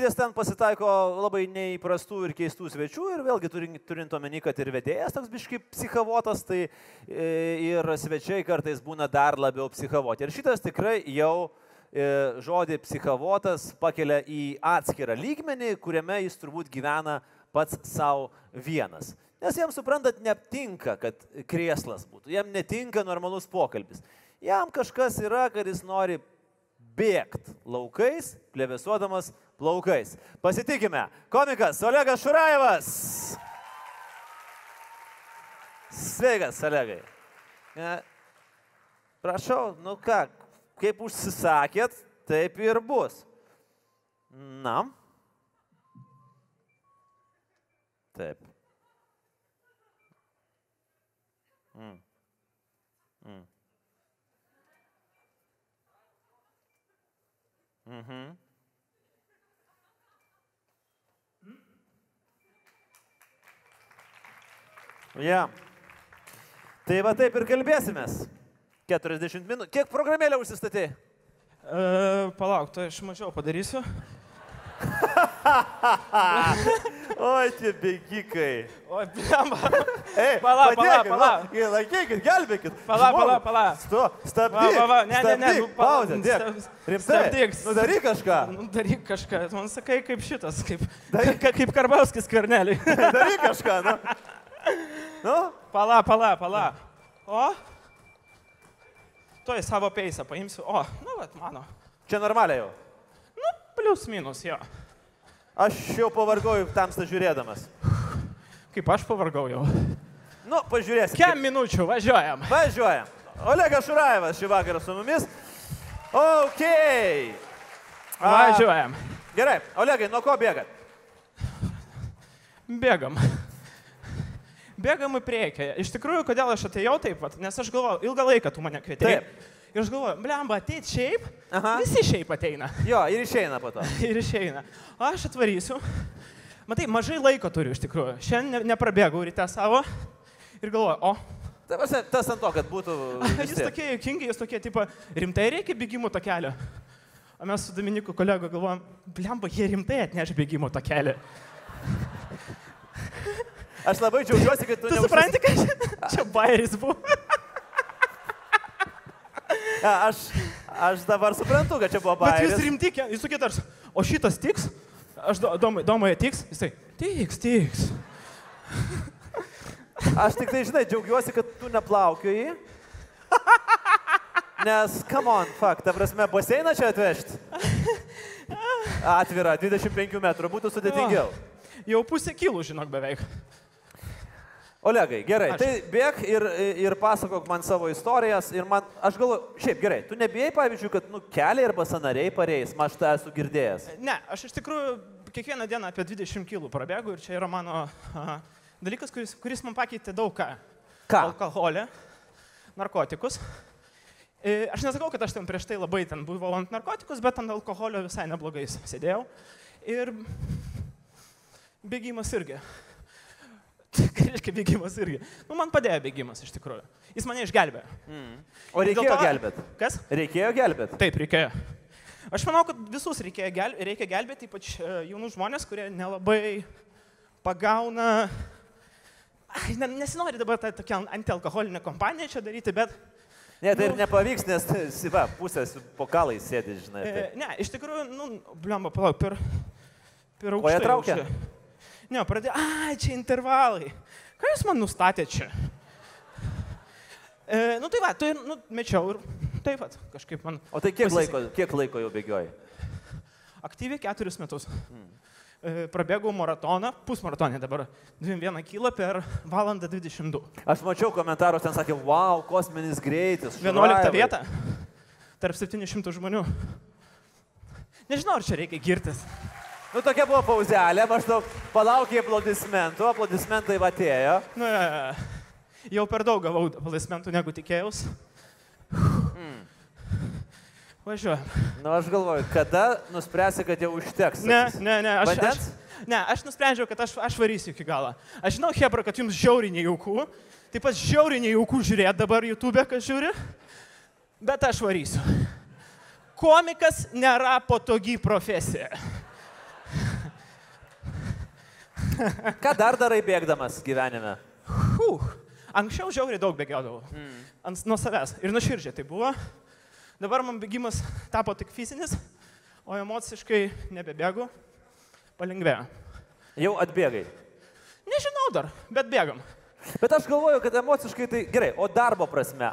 Laikykitės ten pasitaiko labai neįprastų ir keistų svečių ir vėlgi turint, turint omeny, kad ir vedėjas toks biški psichavotas, tai e, ir svečiai kartais būna dar labiau psichavoti. Ir šitas tikrai jau e, žodį psichavotas pakelia į atskirą lygmenį, kuriame jis turbūt gyvena pats savo vienas. Nes jam suprantat, netinka, kad krieslas būtų, jam netinka normalus pokalbis. Jam kažkas yra, kad jis nori bėgti laukais, plevesuodamas plaukais. Pasitikime, komikas Olegas Šuraevas. Sveikas, Olegai. E, Prašau, nu ką, kaip užsisakėt, taip ir bus. Na. Taip. Mm. Mhm. Ja. Tai va taip ir kalbėsimės. 40 minučių. Kiek programėlę užsistatė? E, palauk, tai aš mažiau padarysiu. Oi, tie bėgikai. O, blemba. Ei, Pala, pala, padėkit, pala. va, Laikykit, gelbėkit. Pala, Žmogų. pala, pala. Sto, stabdyk. Va, va, ne, ne, ne, stabdyk, nu, pala, Pauzę, dėk. stabdyk. Nu, daryk kažką. Nu, daryk kažką. Man sakai, kaip šitas, kaip, ka, kaip Karbauskis kvarnelį. Daryk kažką, nu. Nu, Pala, pala, pala. O? Tuoj savo peisą paimsiu. O, nu, vat mano. čia normaliai jau. Nu, plius minus jo. Aš jau pavargau tamstą žiūrėdamas. Kaip aš pavargau jau. Nu, pažiūrėsim. Kem minučių važiuojam. Važiuojam. Olegas Šuraevas šį vakarą su mumis. Ok. A, Važiuojam. Gerai, Olegai, nuo ko bėgat? Bėgam. Bėgam į priekį. Iš tikrųjų, kodėl aš atėjau taip pat, nes aš galvoju, ilgą laiką tu mane kvietei. Taip. Ir aš galvoju, blemba, ateit šiaip, Aha. visi šiaip ateina. Jo, ir išeina po to. Ir išeina. Aš atvarysiu. Matai, mažai laiko turiu iš tikrųjų. Šiandien ne- neprabėgau ryte savo. Ir galvoju, o, Ta prasme, Tas ant to, kad būtų... tiek. tokie juokingi, jūs tokie, tipo, rimtai reikia bėgimo takelio. O mes su Dominiku kolego galvojam, blemba, jie rimtai atneš bėgimo takelį. Aš labai džiaugiuosi, kad tu... Tu neužsis- supranti, kad čia bairis buvo? Aš, aš dabar suprantu, kad čia buvo Bet jūs rimti, jūs tokie tarsi, o šitas tiks? Aš do- domai, domoje tiks? Jisai, tiks, tiks. Aš tik tai, žinai, džiaugiuosi, kad tu neplaukioji. Nes, come on, fuck, ta prasme, baseiną čia atvežti. Atvira, 25 metrų, būtų sudėtingiau. Jau pusę kilų, žinok, beveik. Olegai, gerai, Aš. tai bėg ir, ir pasakok man savo istorijas. Ir man, aš galvoju, šiaip gerai, tu nebijai, pavyzdžiui, kad nu, keliai arba sanariai pareis, man aš tą esu girdėjęs. Ne, aš iš tikrųjų kiekvieną dieną apie 20 kilų prabėgu ir čia yra mano a, dalykas, kuris, kuris man pakeitė daug ką. Ką? Alkoholį, narkotikus. E, Aš nesakau, kad aš ten prieš tai labai ten buvau ant narkotikus, bet ant alkoholio visai neblogai sėdėjau. Ir bėgimas irgi. Ką reiškia bėgimas irgi? Nu, man padėjo bėgimas iš tikrųjų. Jis mane išgelbėjo. O Ir dėl reikėjo gelbėti. Kas? Reikėjo gelbėti. Taip, reikėjo. Aš manau, kad visus gel, reikia gelbėti, ypač e, jaunus žmonės, kurie nelabai pagauna. Ai, ne, nesinori dabar tą tokią antialkoholinę kompaniją čia daryti, bet... Ne, tai ir Nu. nepavyks, nes, va, pusės po kalai sėdi, žinai. E, Tai. ne, iš tikrųjų, nu, blemba, palauk, per... Per Koja aukštai. traukia? aukštai. Ne, pradėjo, ai, čia intervalai. Ką jūs man nustatėte čia? E, nu tai va, tu ir, nu, mečiau ir taip pat kažkaip man O tai kiek Pasisekė. laiko, kiek laiko jau bėgioji? aktyviai keturis metus. E, Prabėgau maratoną, pusmaratonį dabar, 21 kilo per valandą 22. Aš mačiau komentarus, ten sakė, wow, kosminis greitis. 11 šuraivai." vietą tarp 700 žmonių. Nežinau, ar čia reikia girtis. Nu, tokia buvo pauzelė, maždaug palaukiai aplodismentų, aplodismentai atėjo. Nu, Jau per daug gavau aplaismentų, negu tikėjaus. Mm. Važiuojam. Nu, aš galvoju, kada nuspręsi, kad jau užteks? Ne, ne, ne, aš, aš, Vandens? ne, aš nusprendžiau, kad aš, aš varysiu iki galo. Aš žinau, Hebra, kad jums žiauriai nejaukų, taip pat žiauriai nejaukų žiūrėti dabar YouTube, kas žiūri, bet aš varysiu. Komikas nėra patogi profesija. Ką dar darai bėgdamas gyvenime? Huh. Anksčiau žiauriai daug bėgiodavau. Mm. Ant, nuo savęs. Ir nuoširdžiai tai buvo. Dabar man bėgimas tapo tik fizinis, o emociškai nebebėgu. Palengvėjo. Jau atbėgai. Nežinau dar, bet bėgam. Bet aš galvoju, kad emociškai tai gerai, o darbo prasme.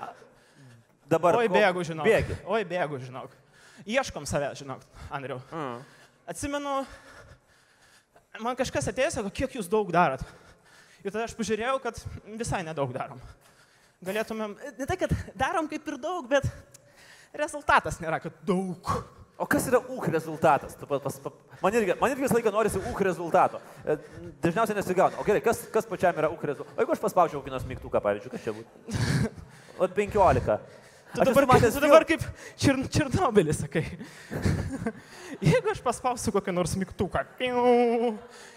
Dabar. Oi, bėgu, žinok. Bėgi. Oi, bėgu, žinok. Ieškom savęs, žinok, Andriu. Mm. Atsimenu, man kažkas atėjo, sako, kiek jūs daug darot. Ir tada aš pažiūrėjau, kad visai nedaug darom. Galėtumėm, ne tai, kad darom kaip ir daug, bet rezultatas nėra, kad daug. O kas yra UH rezultatas? Tu pa- pas- pa- Man irgi, man irgi visą laiką norisi UH rezultato. E, Dažniausiai nesigauna. O gerai, kas, kas pačiam yra UH rezultatas? O jeigu aš paspaudžiau kokį nors mygtuką, pavyzdžiui, kas čia būtų? O 15. Tu dabar, matęs tu dabar kaip čir, Černobilis, sakai. Jeigu aš paspausiu kokią nors mygtuką piu,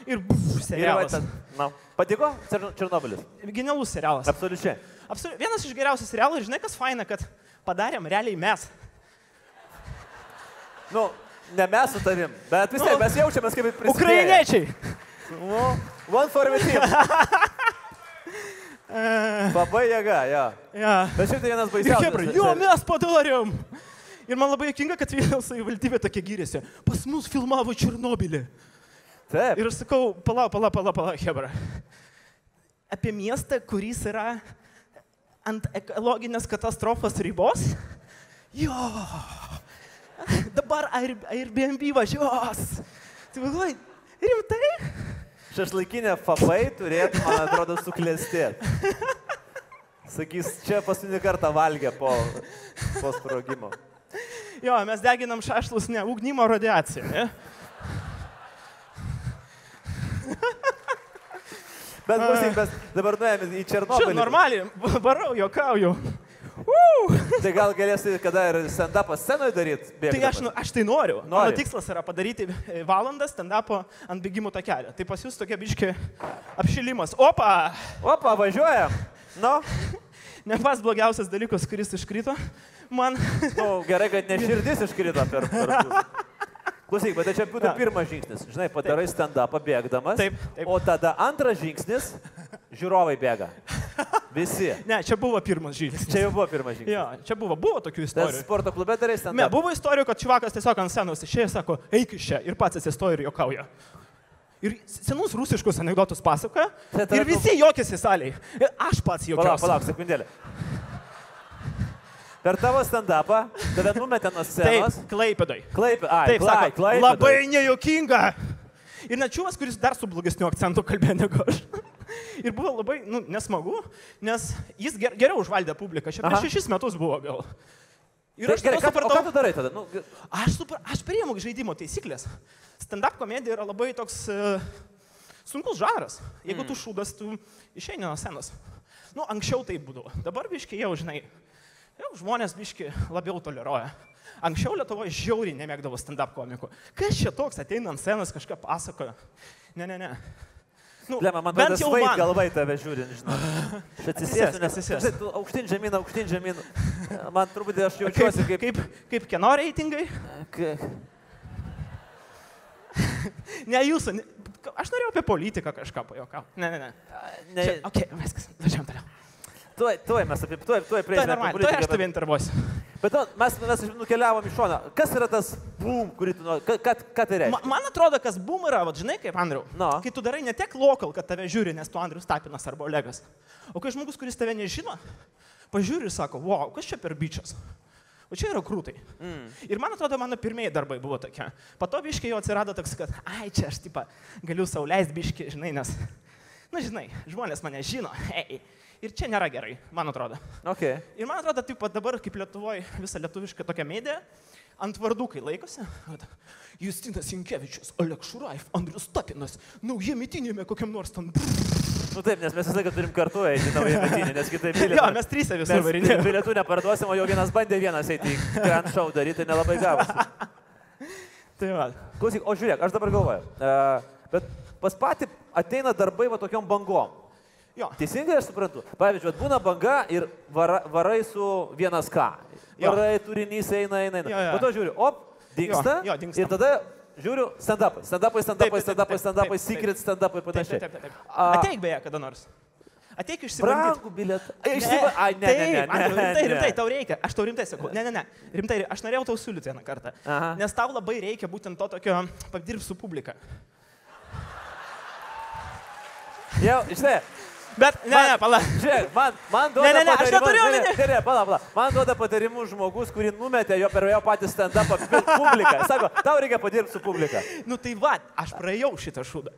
ir buf, serialas. Na, patiko? Čer- Černobilis. Genialus serialas. Absoliučiai. Absoliu, vienas iš geriausių serialų ir žinai, kas faina, kad padarėm realiai mes. Nu, ne mes su tavim, bet vis Nu, tiek mes jaučiamės kaip prisidėję. Ukrainiečiai. Nu, one for the team. Labai jėga, jo. Ja. Bet šiaip tai vienas baisiausias. Hebra, jo, mes padarėm. Ir man labai jokinga, kad Vilniaus savivaldybė tokia gyrėsi. Pas mus filmavo Černobilį. Taip. Ir aš sakau, palauk, palauk, palauk, palauk, Hebra. Apie miestą, kuris yra ant ekologinės katastrofos ribos. Jo. Dabar Air- Airbnb važiuos. Tai galvoju, rimtai? Šašlaikinė fabai turėtų, man atrodo, suklestėti. Sakys, čia paskutinį kartą valgė po, po sprogimo. Jo, mes deginam šašlus ne ugnimo radiaciją. Ne? Bet klausyk, mes dabar nuėjome į Čia Černobylį. normaliai, varau, jokauju. Tai gal galėsi kada ir stand-upą scenoje daryti? Tai aš, nu- aš tai noriu. Mano Nori. tikslas yra padaryti e, valandą stand-upo ant bėgimo takelio. Tai pas jūs tokia biški apšilimas. Opa! Opa, važiuojam. Nu, Ne pas blogiausias dalykas, kuris iškrito. Man. nu, gerai, kad ne širdis iškrito per... per Klausyk, bet tai čia būtų pirmas žingsnis. Žinai, padarai stand-upą bėgdamas. Taip, taip. O tada antras žingsnis - žiūrovai bėga. Visi. Ne, čia buvo pirmas žingsnis. Čia jau buvo pirmas žingsnis. Jo, čia buvo, buvo tokių Tas istorijų. sporto klube darai Ne, stand-upą. buvo istorijų, kad čivakas tiesiog ant scenos išėjo sako, eik iš čia ir pats atsistoja ir jokauja. Ir senus rusiškus anegdotus pasakoja. Ir visi juokiasi salėje. Ir aš pats Palauk, juokiausi. palauk, sekundėlę. Per tavo stand-upą tave numetė nuo scenos. Taip, klaipėdai. Klaipė, ai, Taip, klai, sako, klaipėdoj. labai nejuokinga. Ir net čiūvas, kuris dar su blogesniu akcentu kalbėjo negu aš. Ir buvo labai nu, nesmagu, nes jis ger geriau užvaldė publiką. Čia prieš šešis metus buvo gal. Ir Tai aš gerai, ką, o ką supratau, tu darai tada? Nu, aš, supra, aš priimu žaidimo taisyklės. Stand-up komedija yra labai toks uh, sunkus žanras. Jeigu tu šūdas, tu išeini nuo scenos. Nu, anksčiau tai būdavo. Dabar biški jau, žinai, jau žmonės biški labiau toleruoja. Anksčiau Lietuvoje žiauriai nemėgdavo stand-up komikų. Kas čia toks ateina ant scenos, kažką pasakoja. Ne, ne, ne. Nu, Lema, man bent jau man. galvai tave žiūri, žinau. Atsisėsiu, nes atsisėsk. žinai, aukštyn žemyn, aukštyn žemyn. Man truputį aš jaučiuosi Kaip, kaip... kaip, kieno reitingai? kaip... Ne jūsų. Ne, aš norėjau apie politiką kažką pajokauti. Ne, ne, ne. Ne, Čia, ok, viskas, važiuojam toliau. Tuoj, tuoj mes apie... Tuoj, tuoj Tai prieisime. normaliai, tai aš tave intervuosiu. Bet to, mes, mes nukeliavom į šoną. Kas yra tas boom, kurį tu nori? Ką, ką, tai reiškia? Ma, man atrodo, kas bum yra, va, žinai, kaip Andriu. No. Kai tu darai ne tiek lokal, kad tave žiūri, nes tu Andrius Tapinas arba Olegas. O kai žmogus, kuris tave nežino, pažiūri ir sako, wow, kas čia per bičias. O čia yra krūtai. Mm. Ir man atrodo, mano pirmieji darbai buvo tokie. Po to biškiai jau atsirado toks, kad, ai, čia aš tipą galiu sauliaisti biškiai, žinai, nes, na, žinai, žmonės mane žino. Ei. Ir čia nėra gerai, man atrodo. Okay. Ir man atrodo, taip pat dabar, kaip Lietuvoje, visa lietuviška tokia medija, ant vardų, kai laikosi. Justinas Inkevičius, Olek Šuraif, Andrius Tapinas, nauja mitinėme kokiam nors brrr, Nu taip, nes mes visą laiką turim kartu eiti naują metinį, nes kitaip bilietų. Jo, mes trys Mes varinėjome. bilietų neparduosim, o jau vienas bandė vienas eiti į Grand Show daryti, nelabai gavosi. Tai va. Klausyk, o žiūrėk, aš dabar galvoju, uh, bet pas patį ateina darbai va tokiom bangom. Jo. Teisingai aš suprantu. Pavyzdžiui, būna banga ir vara, varai su vienas ką. Jo. Varai turinys eina, eina, eina. Jo, jo. Po to žiūriu, op, dinksta. Jo, jo, dingsta. Ir tada žiūriu stand-upai, stand-upai, stand-upai, Taip, taip, stand-upai, taip, stand-upai, taip, secret stand-upai Taip, panašiai. taip, taip, taip. Ateik beje kada nors. Ateik išsibandyti. Brangų bilietą. Išsiva... Ai, ne, ne, ne, Taip, ne, Andriau, rimtai, ne. rimtai, tau reikia. Aš tau rimtai sakau. Ne, ne, ne. Rimtai, aš norėjau tau siūlyti vieną kartą. Aha. Nes tau labai reikia būtent to tokio padirbti su publika. Jau, žinai, Bet, ne, ne, pala. Žiūrėk, man, man duoda Ne, ne, ne, aš patarimus- neturiu ne, ne, ne, ne, pala, pala. Man duoda patarimų žmogus, kurį numetė jo per jo patį stand-upą publiką. Sako, tau reikia padirbti su publika. Nu tai va, aš praėjau šitą šūdą.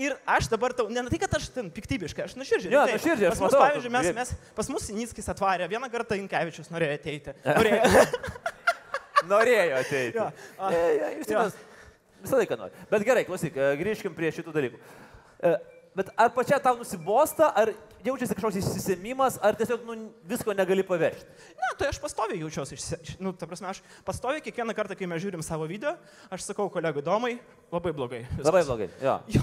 Ir aš dabar tau, ne tai, kad aš ten piktybiškai, aš nuširdžiai. Jo, rimtai. nuoširdžiai, aš matau, pavyzdžiui, mes, mes, pas mus Sinickis atvarė, vieną kartą Inkevičius norėjo ateiti. Norėjo. Norėjo ateiti. Jo, a, E, e, Justinas visą laiką nori. Bet gerai, klausyk, e, grįžkim prie šitų dalykų. E, Bet ar pačia tau nusibosta, ar jaučiasi kažkoks įsisėmimas, ar tiesiog nu, visko negali pavežti? Ne, tai aš pastoviai jaučiuosi, išsi- iš- nu, ta prasme, aš pastoviai kiekvieną kartą, kai mes žiūrim savo video, aš sakau kolegai Domai, labai blogai. viskas. Labai blogai. Jo. Jo,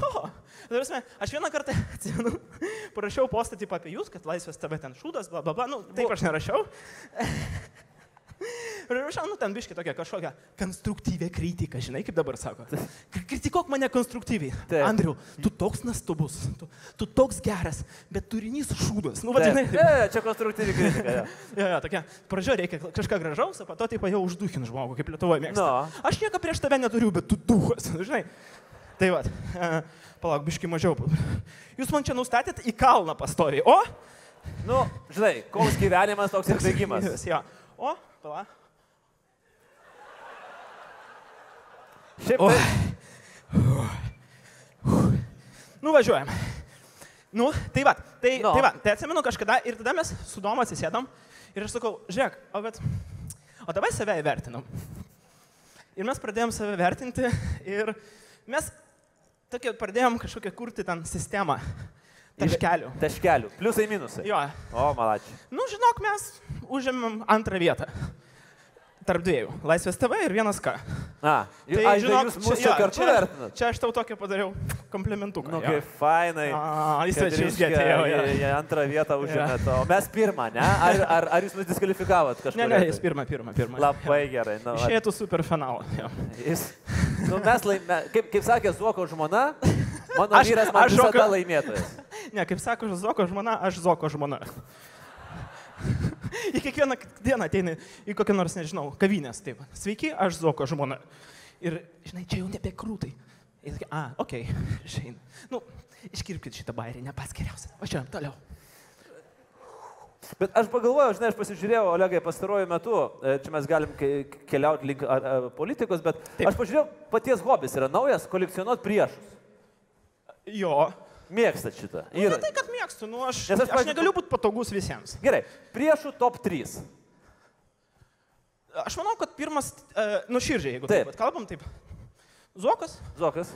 ta prasme, aš vieną kartą, atsimenu, parašiau postą tipo apie jūs, kad laisvės tave ten šūdas, bla bla bla, nu, taip aš nerašiau. Ir rašau, nu, ten biški tokia kažkokia konstruktyvė kritika, žinai, kaip dabar sako. Kritikuok mane konstruktyviai. Taip. Andriu, tu toks nastubus, tu, tu toks geras, bet turinys šūdas. Nu, vadinai. E, čia konstruktyvi kritika. jo. Jo, jo, tokia, pradžioje reikia kažką gražaus, o po to taip jau užduhin žmogų, kaip Lietuvoje mėgsta. Nu. Aš nieko prieš tave neturiu, bet tu duhas, žinai. Tai va, palauk, biški mažiau. Jūs man čia nustatėt į kalną pastoviai. O? Nu, žinai, koks gyvenimas, toks ir bėgimas. Jo. O, palauk. Šiaip O. tai, Nuvažiuojam. Nu, tai va, tai, Nu. tai va, tai atsimenu kažkada ir tada mes su Domu atsisėdam ir aš sakau, žiūrėk, o bet, o dabar save įvertinam. Ir mes pradėjom save vertinti ir mes tokia pradėjom kažkokią kurti ten sistemą taškelių. taškelių. Pliusai, minusai. Jo, O, malačiai. nu žinok, mes užėmėm antrą vietą. Tarp dviejų. Laisvės TV ir vienas ką. A, Tai, ai, žinok, jūs mūsų čia, kartu vertinat. čia aš tau tokią padariau komplimentuką. Nu, jo. kaip fainai. A, jis kad svečius reiškia, atėjo. jo. jie- antrą vietą užėmė, o mes pirmą, ne? Ar, ar, ar jūs mus diskvalifikavot kažkur? Ne, ne, jis pirmą, pirmą, pirmą. Labai gerai. Nu, Išėtų super finalą. jo. jis, nu, mes laimė, kaip, kaip sakė Zuoko žmona, mano Aš- vyras man aš Zuoko- laimėtojas. Ne, kaip sako Zoko žmona, aš Zoko žmona. į kiekvieną dieną ateina į kokią nors, nežinau, kavinės. Taip. Sveiki, aš Zoko žmona. Ir, žinai, čia jau nebe krūtai. Ir sakai, a, okei, okay, išeina. Nu, iškirpkite šitą bairį, ne pats geriausias. Važiuojam toliau. Bet aš pagalvojau, žinai, aš pasižiūrėjau, Olegai, pastaruoju metu, e, čia mes galim ke- keliauti link ar, ar, politikos, bet. Taip. aš pažiūrėjau, paties hobis yra naujas - kolekcionuoti priešus. Jo. Mėgstat šitą. Ir Ir, tai, kad mėgstu, nu aš, Nes aš, aš, negaliu būti patogus visiems. gerai, priešų top 3. Aš manau, kad pirmas, uh, nu širdžiai, jeigu Taip. taip, kalbam, taip. Zokas, Zokas.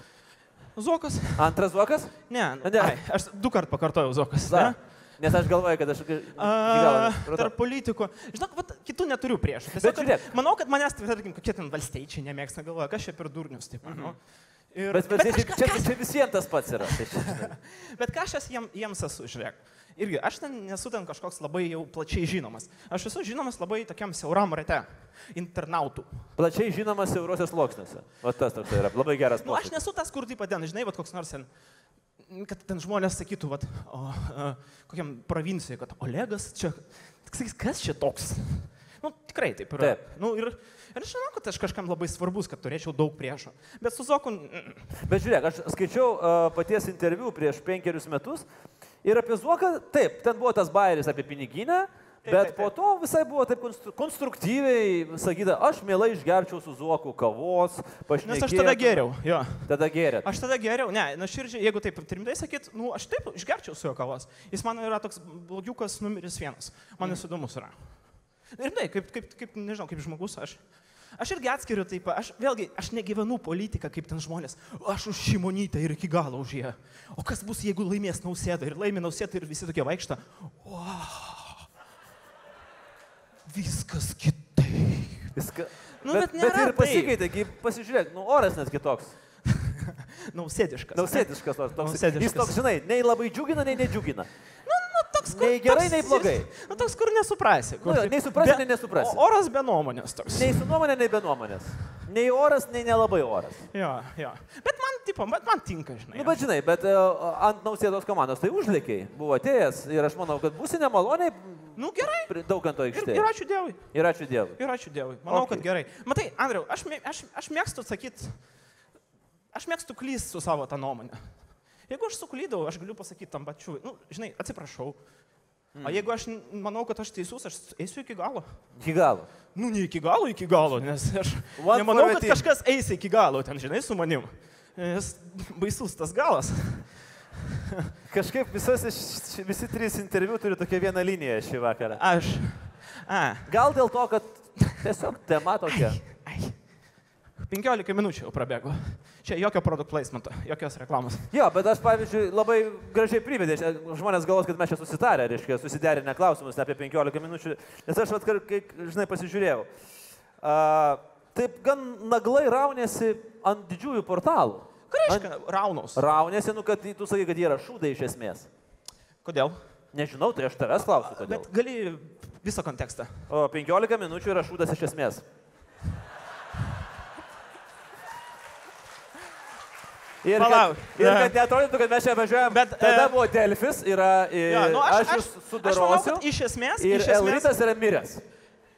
Zokas. Antras Zokas? Ne, Ne. ai, aš du kart pakartojau Zokas. Da. Ne? Nes aš galvoju, kad aš... A, tarp politikų. Žinok, vat, kitų neturiu prieš. Bet žiūrėk. manau, kad manęs, tarkim, kokie ten valstiečiai nemėgsta, galvoja, kas čia per durnius. Taip, mm -hmm. Ir, Bet, bet, bet, bet čia, čia, čia visiems tas pats yra. Tai čia, bet ką aš jiem, jiems esu, žiūrėk. Irgi, aš ten nesu ten kažkoks labai jau plačiai žinomas. Aš esu žinomas labai tokiam siauram rate internautų. Plačiai žinomas siaurosios sluoksniuose. O tas toks yra labai geras Nu, aš nesu tas, kur taip pat, žinai, vat, koks nors ten, kad ten žmonės sakytų, vat, o, a, kokiam provincijoje, kad Olegas čia, sakys, kas čia toks? Nu, tikrai taip yra. Taip. Nu, ir, ir aš žinau, kad aš kažkam labai svarbus, kad turėčiau daug priešų. Bet su Zoku, mm, Bet žiūrėk, aš skaičiau uh, paties interviu prieš penkerius metus ir apie Zuoką, taip, ten buvo tas bairis apie piniginę, Taip, bet taip, po taip. to visai buvo taip konstru konstruktyviai sakyta, aš mielai išgerčiau su Zuoku kavos, pašnekėčiau. nes aš tada geriau. Jo. Tada gėrėt. Aš tada geriau, ne, na širdžiai, jeigu taip rimtai sakyt, nu, aš taip išgerčiau su jo kavos. Jis man yra toks blogiukas numeris vienas. Man jis įdomus yra. Ir tai, kaip, kaip, kaip, nežinau, kaip žmogus, aš, Aš irgi atskiriu taip, aš vėlgi, aš negyvenu politiką kaip ten žmonės. Aš už šimonytę ir iki galo už ją. O kas bus, jeigu laimės nausėdą ir laimė nausėdą ir visi tokie vaikšta. Wow. Viskas kitaip. Viską. Nu, bet, bet bet ir taip. pasikeitė, kai pasižiūrėk, nu oras net kitoks. Nausėdiškas. Nausėdiškas toks. Nausėdiškas. Jis toks, žinai, nei labai džiugina, nei nedžiugina. Toks, kur, Nei gerai, toks, nei blogai. Nu, toks, kur nesuprasi. Kur, Nu, nei suprasi, nei nesuprasi. Oras be nuomonės toks. Nei su nuomonė, nei be nuomonės. Nei oras, nei nelabai oras. Jo, jo. Bet man, tipo, bet man tinka, žinai. Nu, bet žinai, bet uh, ant nausėdos komandos tai užlėkiai buvo atėjęs ir aš manau, kad būsi nemaloniai Nu, gerai. pri- dauganto Ir, aikštėje. ir ačiū Dievui. Ir ačiū Dievui. Ir ačiū Dievui. Manau, Okay. kad gerai. Matai, Andriau, aš, aš, aš mėgstu sakyti, aš mėgstu klysti su savo tą nuomonę. Jeigu aš suklydau, aš galiu pasakyti tam pačiu, nu, žinai, atsiprašau. Mm. O jeigu aš manau, kad aš teisus, aš eisiu iki galo. Iki galo. Nu, ne iki galo, iki galo, nes aš One nemanau, kad kažkas eis iki galo ten, žinai, su manim. Nes baisus tas galas. Kažkaip visos, š- visi trys interviu turi tokią vieną liniją šį vakarą. Aš. A. Gal dėl to, kad tiesiog tema tokia. Ai. 15 minučių jau prabėgo. Čia jokio produkt placemento, jokios reklamos. Jo, bet aš, pavyzdžiui, labai gražiai privedė. Žmonės galvos, kad mes čia susitarę, reiškia, susiderinę klausimus ne apie 15 minučių. Nes aš, vat, kai, žinai, pasižiūrėjau. Uh, taip gan naglai raunėsi ant didžiųjų portalų. Ką reiškia raunos? Raunėsi, nu, kad tu sakai, kad jie yra šūdai iš esmės. Kodėl? Nežinau, tai aš tavęs klausiu, kodėl. Bet gali visą kontekstą. O 15 minučių yra šūdas iš esmės. Ir Palauk. kad, ir kad neatrodytų, kad mes čia važiuojam. Bet, tada e, buvo Delfis, yra, e, Jo, nu, aš, aš jūs aš manau, sudarosiu. iš esmės. Ir iš esmės Elritas yra miręs.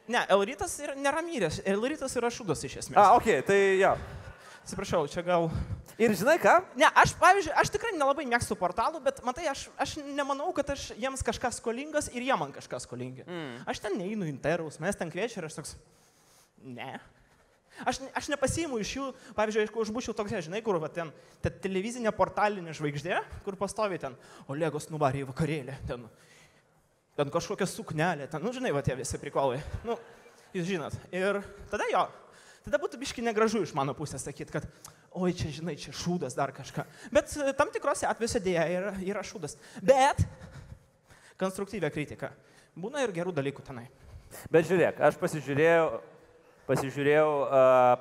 Ne, Elrytas yra, nėra myręs. Elrytas yra šūdas iš esmės. A, ok, tai jo. Atsiprašau, čia gal. Ir žinai ką? Ne, aš, pavyzdžiui, aš tikrai nelabai mėgstu portalų, bet matai, aš, aš nemanau, kad aš jiems kažką skolingas ir jie man kažką skolingi. Mm. Aš ten neinu intervus, mes ten kviečia ir aš toks. Ne. Aš, aš nepasiimu iš jų, pavyzdžiui, jeigu aš būčiau toks, žinai, kur va, ten ta televizinė portalinė žvaigždė, kur pastovi ten, Olegos nuvarė į vakarėlį, ten, ten kažkokia suknelė, ten, nu žinai, va tie visi prikolai. Nu, jūs žinot. Ir tada jo, tada būtų biški negražu iš mano pusės sakyti, kad, oi čia, žinai, čia šūdas dar kažką. Bet e, tam tikrose atvejuose dėja yra, yra šūdas. Bet konstruktyvę kritiką. Būna ir gerų dalykų tenai. Bet žiūrėk, aš pasižiūrėjau, pasižiūrėjau uh,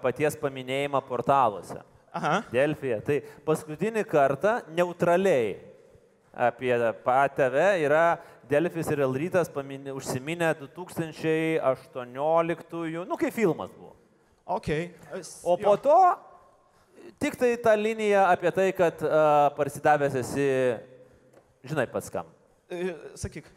paties paminėjimą portaluose. Aha. Delfija. Tai paskutinį kartą neutraliai apie PATV yra Delfis ir Elrytas užsiminę 2018, nu kai filmas buvo. Ok. O po to tik tai ta linija apie tai, kad uh, parsidavęs esi, žinai pats kam. E, Sakyk.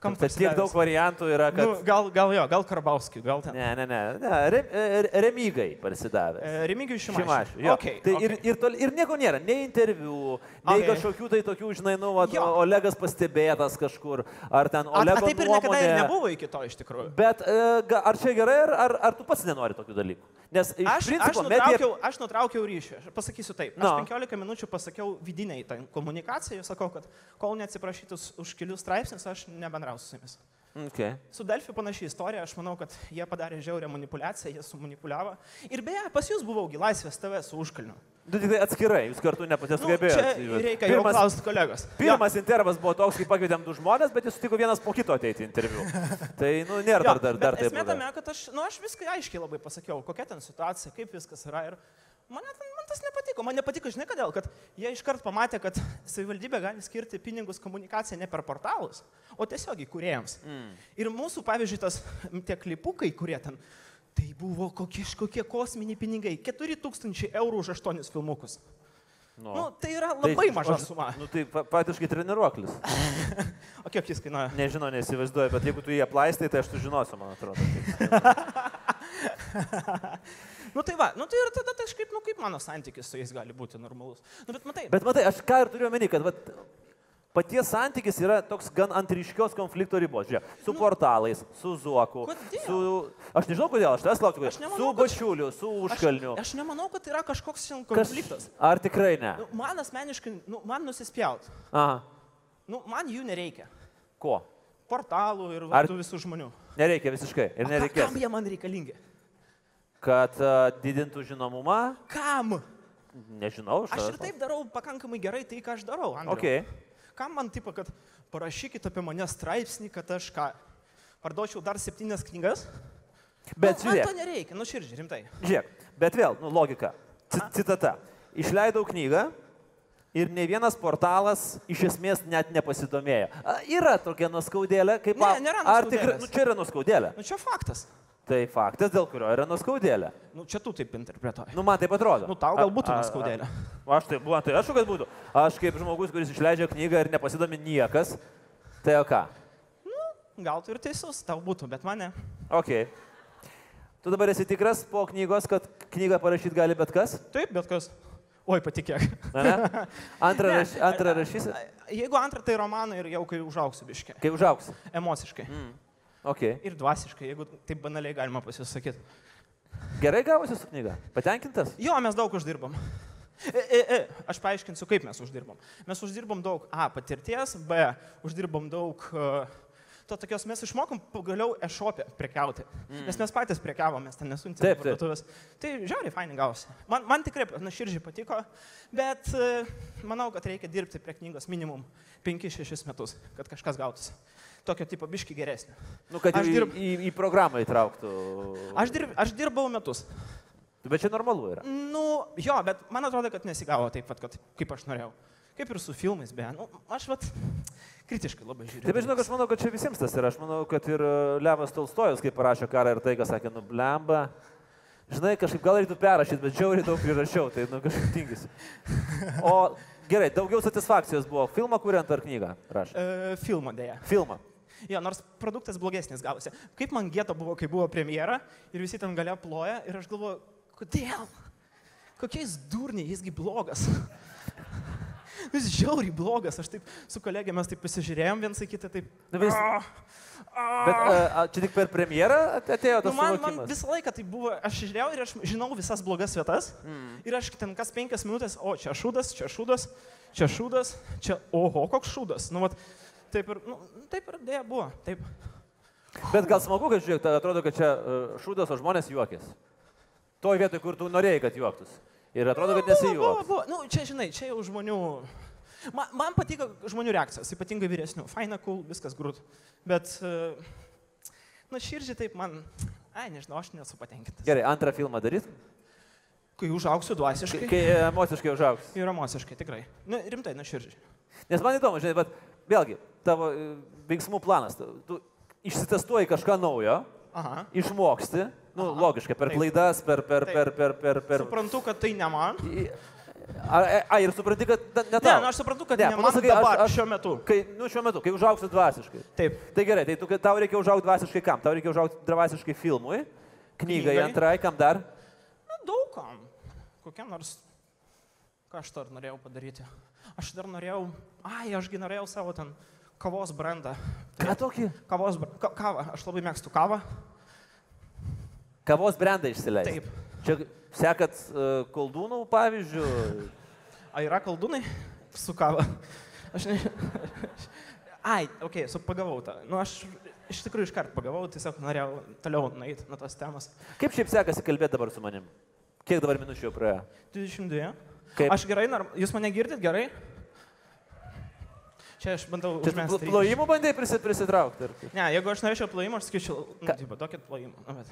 Kam Kad tiek daug variantų yra, kad... Nu, gal, gal jo, gal Karbauskiui, gal ten. Ne, ne, ne, ne re, re, remygai parsidavęs. E, Remigijui Šimašiui. Šimašiui. jo. Okay, tai okay. ir, ir, tol, ir nieko nėra, nei interviu, nei Okay. kažkokių tai tokių, žinai, nu, vat, Jo. Olegas pastebėtas kažkur, ar ten Olego taip ir niekada ir nebuvo iki to iš tikrųjų. Bet e, ar čia gerai, ar, ar, tu pats nenori tokių dalykų? Nes iš Aš, aš, principo medija... nutraukiau, aš nutraukiau ryšį. Aš pasakysiu taip. Aš No. 15 minučių pasakiau vidiniai tą komunikaciją. Sakau, kad kol neatsiprašytus už kelius straipsnius, aš nebendrausiu su jumis. Okay. Su Delfi panašiai istorija. Aš manau, kad jie padarė žiaurę manipulaciją, jie sumanipuliavo. Ir beje, pas jūs buvaugi laisvės TV su užkalniu. Du tik tai atskirai, jūs kartu Nu, nesugebėjote. čia reikia jau pirmas, klausti kolegos. pirmas intervas buvo toks, kai pakvietėm du žmonės, bet jis sutiko vienas po kito ateiti interviu. tai, nu, nėra Jo, dar, dar, dar taip. Esmė tame, kad aš, nu, aš viską aiškiai labai pasakiau, kokia ten situacija, kaip viskas yra. Ir man, man tas nepatiko. Man nepatiko, žinai kodėl, kad jie iškart pamatė, kad savivaldybė gali skirti pinigus komunikaciją ne per portalus, o tiesiog įkūrėjams. Mm. Ir mūsų, pavyzdžiui, tas tie klipukai, kurie ten, tai buvo kokie, kokie kosminiai pinigai. 4000 eurų už 8 filmukus. Nu. Nu, tai yra Tai labai maža aš- suma. Nu, tai faktiškai treniruoklis. O kiek jis kainuoja? Nežinau, neįsivaizduoju, bet jeigu tu jį aplaistai, tai aš sužinosiu, man atrodo. Nu tai va, nu tai ir tada kažkaip, nu kaip mano santykis su jais gali būti normalus. Nu bet matai, Bet matai, aš ką ir turiu omeny, kad vat, paties santykis yra toks gan ant ryškios konflikto ribos. Žiūrėk, su portalais, su Zuoku, Nu. Kodėl? su... Aš nežinau kodėl, aš tas nemanau, Su kad- Bačiuliu, su Užkalniu. Aš, aš nemanau, kad yra kažkoks konfliktas. Ar tikrai ne? Nu, man asmeniškai, nu, man nusispjaut. Aha. Nu, man jų nereikia. Ko? Portalų ir Ar- visų žmonių. Nereikia visiškai. Ir nereikės. Kam jie man reikalingi? Kad a, didintų žinomumą, Kam? nežinau, Aš ir taip darau pakankamai gerai tai, ką aš darau. Andriau. Ok. Kam man tipo, kad parašykit apie mane straipsnį, kad aš ką, parduočiau dar septynias knygas? Bet nu, man to žiūrėk, nereikia, nu širdžiai, rimtai. žiūrėk, bet vėl, nu, logika. Ci- Citata. Išleidau knygą ir ne vienas portalas iš esmės net nepasidomėjo. A, yra tokia nuskaudėlė, kaip... Ne, nėra Ar tikrai, nu, čia yra nuskaudėlė. Nu čia faktas. Tai faktas, dėl kurio yra nuskaudėlė. Nu čia tu taip interpretuoji. Nu, man taip atrodo. Nu, tau gal būtų nuskaudėlė. Aš tai, buvo, tai aš kad būtų. Aš kaip žmogus, kuris išleidžia knygą ir nepasidomi niekas, tai o ką? Gal tu ir teisus, tau būtų, bet mane. Ok. Tu dabar esi tikras po knygos, kad knygą parašyti gali bet kas? Taip, bet kas. Oi, patikėk. Antrą, raš, antrą rašysi, Jeigu antrą, tai romaną ir jau kai užauksiu biškiai. kai užaugs. Emociškai. Mm. Ok. Ir dvasiškai, jeigu taip banaliai galima pasisakyti. Gerai gavosi su knyga. Patenkintas? Jo, mes daug uždirbam. E, e, e, aš paaiškinsiu, kaip mes uždirbam. Mes uždirbam daug A patirties, B uždirbam daug uh, to tokios, mes išmokom pagaliau e-shopė prekiauti. Mm. Nes mes patys prekiavom, mes ten nesuntėme Taip, parduotuvės. Tai žiauriai fainai gausi. Man, man tikrai naširdžiai patiko, bet uh, manau, kad reikia dirbti prie knygos minimum 5-6 metus, kad kažkas gautųsi. Tokio tipo biški geresnio. Nu, kad Aš dirb- į, į programą įtrauktų. Aš, dirb, aš dirbau metus. Bet čia normalu yra. Nu, jo, bet man atrodo, kad nesigavo taip pat, kad, kaip aš norėjau. Kaip ir su filmais, beje. Nu, aš vat kritiškai labai žiūriu. Taip, žinok, aš manau, kad čia visiems tas yra. Aš manau, kad ir e, Levas Tolstojus, kai parašė karą ir tai, ką sakė, nu, blemba. Žinai, kažkaip gal reiktų perrašyti, bet žiauriai daug prirašiau, tai, nu, kažkaip tingisi. O gerai, daugiau satisfakcijos buvo filmą kuriant ar knygą rašė? E, filmo dėja. Filmą. Jo, nors produktas blogesnis gavosi. Kaip man gėto buvo, kai buvo premjera ir visi ten galia ploja ir aš galvoju, kodėl? Kokiais durniai, jisgi blogas. Jis žiauriai blogas, aš taip su kolegė mes taip pasižiūrėjom viens į kitą, taip. Nu, vis, "Ah, ah." bet a, a, čia tik per premjerą at- atėjo Nu, tas man, man suvokimas. visą laiką tai buvo, aš žiūrėjau ir aš žinau visas blogas vietas. Mm. Ir aš ten kas penkias minutės, o čia šūdas, čia šūdas, čia šūdas, čia oho, koks šūdas. Nu, vat, taip ir, nu, taip ir dėja buvo. Taip. Bet gal smagu, kad žiūrėk, tai atrodo, kad čia uh, šūdas, o žmonės juokės. Toj vietoj, kur tu norėjai, kad juoktųsi. Ir atrodo, kad Buvo, nesijuok. buvo. Nu, čia, žinai, čia jau žmonių. Man, man patiko žmonių reakcijos, ypatingai vyresnių. Faina, cool, viskas grūt. Bet, e, na, širdžiai taip man, ai, nežinau, aš nesu patenkintas. Gerai, antrą filmą daryt, Kai užauksiu dvasiškai. kai emociškai užaugs. Ir emociškai, tikrai. Na, rimtai, na, širdžiai. Nes man įdomu, žinai, bet vėlgi, tavo e, veiksmų planas, tu, tu išsitestuoji kažką naujo, Aha. išmoksti, nu, Aha. logiškai, per klaidas, per, per, per, per, per, per. Suprantu, kad tai ne man. I- A, ir supranti, kad ne Ne, tau. nu, aš suprantu, kad Ne, ne, ne man pasakai, aš- dabar, aš- šiuo metu. Kai, nu, šiuo metu, kai užaugsi dvasiškai. Taip. Tai gerai, tai tu, tau reikia užaugti dvasiškai kam? Tau reikia užaugti dvasiškai filmui, knygai, Knygai. antrai, kam dar? Na, daugam. Kokia nors. Ką aš dar norėjau padaryti? Aš dar norėjau. Ai, ašgi norėjau savo ten kavos brandą. Ką tokį? Kavos br... ka, kavą. Aš labai mėgstu kavą. Kavos brandą išsileisti. Taip. Čia sekat uh, koldūnų pavyzdžių. A yra kaldūnai su kava? Aš ne. Ai, okei, okay, su pagavau tą. Nu, aš iš tikrųjų iškart pagavau, tiesiog norėjau toliau nueiti nuo tos temos. Kaip šiaip sekasi kalbėti dabar su manim? Kiek dabar minučių jau praėjo? 22. Kaip? Aš gerai, norm... jūs mane girdit gerai? Čia aš bandau. Čia plojimų bandai prisi, prisitraukti? ar? Ne, jeigu aš norėčiau plojimo, aš sakyčiau, nu, Ką? taip, duokit plojimą. Nu, bet,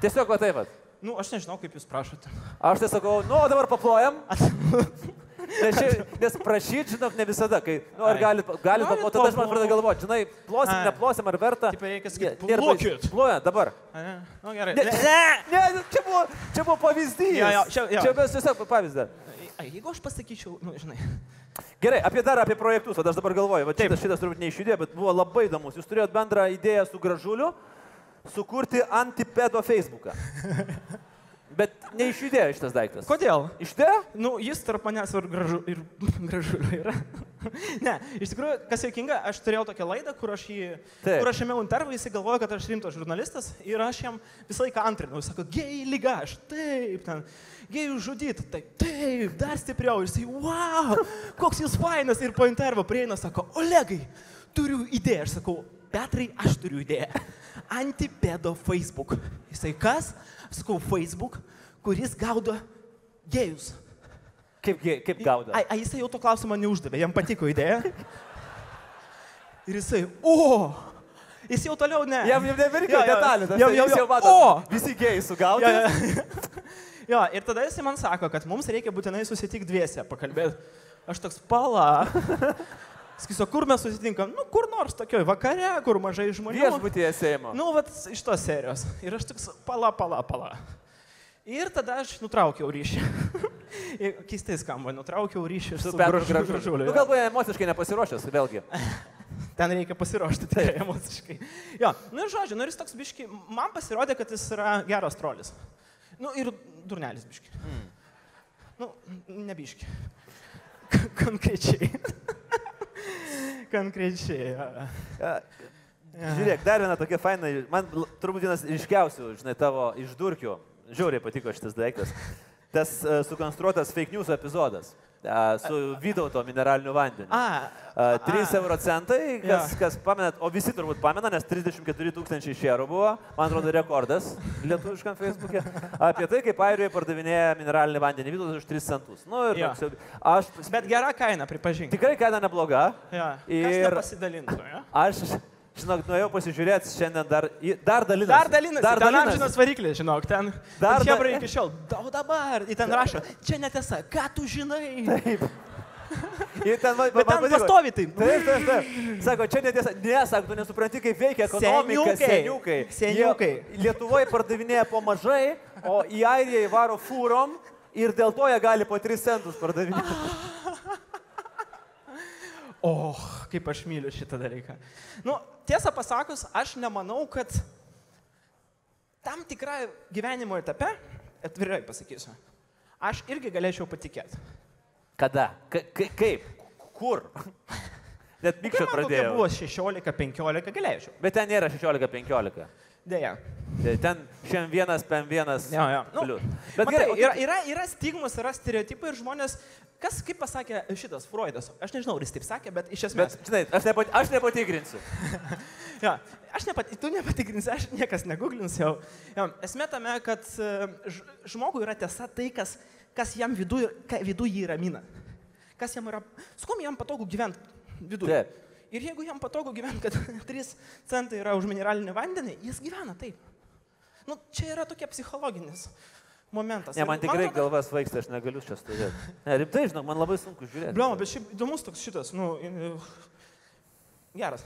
Tiesiog va taip. vat. nu, aš nežinau, kaip jūs prašote. Aš tai sakau, nu, dabar paplojam. Nes, čia, nes prašyti, žinok, ne visada. Kai, nu, ar galit, galit o tada aš man pradedu galvoti, žinai, plosim, Ai. neplosim, ar verta. Taip reikia sakyti, plokit. Ploja, dabar. A, Ne, nu, gerai. Ne, ne, ne, čia buvo, čia buvo pavyzdys. Jo, jo, čia- jo. čia mes tiesiog pavyzdį. Jeigu aš pasakyčiau, nu, žinai. Gerai, apie dar apie projektus, o aš dabar galvoju, va, šitas, šitas turbūt neišjudėjo, bet buvo labai įdomus. Jūs turėjot bendrą idėją su gražuliu sukurti antipedo Facebooką. Bet neišjudėjo šitas daiktas. Kodėl? Išdėjo? Nu, jis tarp manęs ir gražu, ir gražu yra. ne, iš tikrųjų, kas juokinga, aš turėjau tokią laidą, kur aš jį, Taip. kur aš ėmiau intervą, jisai galvoja, kad aš rimtas žurnalistas ir aš jam visą laiką antrinau. Jis sako, gėjai lyga, aš taip, ten, gėjų žudyti, taip, taip, dar stipriau. Ir jisai, wow, koks jūs fainas. Ir po intervo prieina, sako, Olegai, turiu idėją. Aš sakau, Petrai, aš turiu idėją. Antipedo Facebook. Jisai kas? Sakau, Facebook, kuris gaudo gėjus. Kaip, gi- kaip gaudo? A, a jisai jau to klausimą neuždavė, jam patiko idėja. Ir jisai, o, jis jau toliau ne. Jam jau nebereikia Jo, jo, detalių, tas tai jūs jo. jau matot. O! Visi gėjai sugaudo. Jo, jo. jo, ir tada jisai man sako, kad mums reikia būtinai susitikti dviese, pakalbėti. Aš toks pala. Sakysiu, kur mes susitinkam? Nu, kur nors tokioj vakare, kur mažai žmonių. Viešbutyje Seimo. Nu, vat iš tos serijos. Ir aš toks pala, pala, pala. Ir tada aš nutraukiau ryšį. Keistai skamba, nutraukiau ryšį Su su Petru gražu- Gražuliu. Nu, galbūt emociškai nepasiruošęs, vėlgi. Ten reikia pasiruošti tikrai emociškai. Jo, nu ir žodžiu, nu ir jis toks biški, man pasirodė, kad jis yra geras trolis. Nu ir durnelis biški. Hmm. Nu, nebiški. K- Konkrečiai. Konkrečiai. jo. Žiūrėk, dar viena tokia faina, man turbūt vienas ryškiausių, žinai, tavo išdurkių, žiauriai patiko šitas daiktas. Tas uh, sukonstruotas fake news epizodas su Vydauto mineraliniu vandeniu. A, Uh, 3 a, euro centai, kas, Jo. kas pamenat, o visi turbūt pamena, nes 34 tūkstančiai šerų buvo, man atrodo, rekordas lietuviškam Facebook'e, apie tai, kaip Airijoje pardavinėja mineralinį vandenį Vytautas už 3 centus. Nu, ir toks aš Bet gera kaina, pripažink. tikrai kaina nebloga. Ja. Ir pasidalintų. Ja? Aš, žinok, nuėjau pasižiūrėti šiandien dar, dar dalinasi. Dar dalinasi, Dar dar dalinasi. amžinas variklis, žinok, ten. Dar da- hebrai iki šiol. Daug dabar. Į ten rašo, čia netiesa, ką tu žinai. Taip. Ir ten, man, Bet ten pastovi tai. Taip, taip, taip. Sako, čia netiesa. Ne, sako, tu nesupranti, kaip veikia ekonomika. Seniukai. Seniukai. Jie Lietuvoje pardavinėja po mažai, o į Airiją įvaro fūrom ir dėl to jie gali po 3 centus pardavinėti. O, kaip aš myliu šitą dalyką. Nu, tiesą pasakus, aš nemanau, kad tam tikrą gyvenimo etape, atvirai pasakysiu, aš irgi galėčiau patikėti. Kada? Ka ka kaip? Kur? Net kokie pradėjau. buvo 16-15, galėčiau. Bet ten nėra 16-15. Deja. Tai Ten šiandien vienas, pen vienas. Jo, jo. Nu. Bet Matai, gerai, o yra, yra, yra stigmas, yra stereotipai ir žmonės, kas, kaip pasakė šitas Freudas, aš nežinau, ar jis taip sakė, bet iš esmės. Bet, žinai, aš, nepat, aš nepatikrinsiu. Ja, aš nepat, tu nepatikrinsi, aš niekas neguglinsiu jau. Ja, esmė tame, kad e, žmogui yra tiesa tai, kas, kas jam viduje vidu jį ramina. Kas jam yra, su kuo jam patogu gyventi viduje. Ir jeigu jam patogu gyventi, kad 3 centai yra už mineralinį vandenį, jis gyvena taip. Nu, čia yra tokia psichologinis momentas. Ne, man tikrai atrodo- galvas vaiksta, aš negaliu čia stovėti. Ne, rimtai, žinok, man labai sunku žiūrėti. Blioma, bet šiaip įdomus toks šitas, nu, i- geras.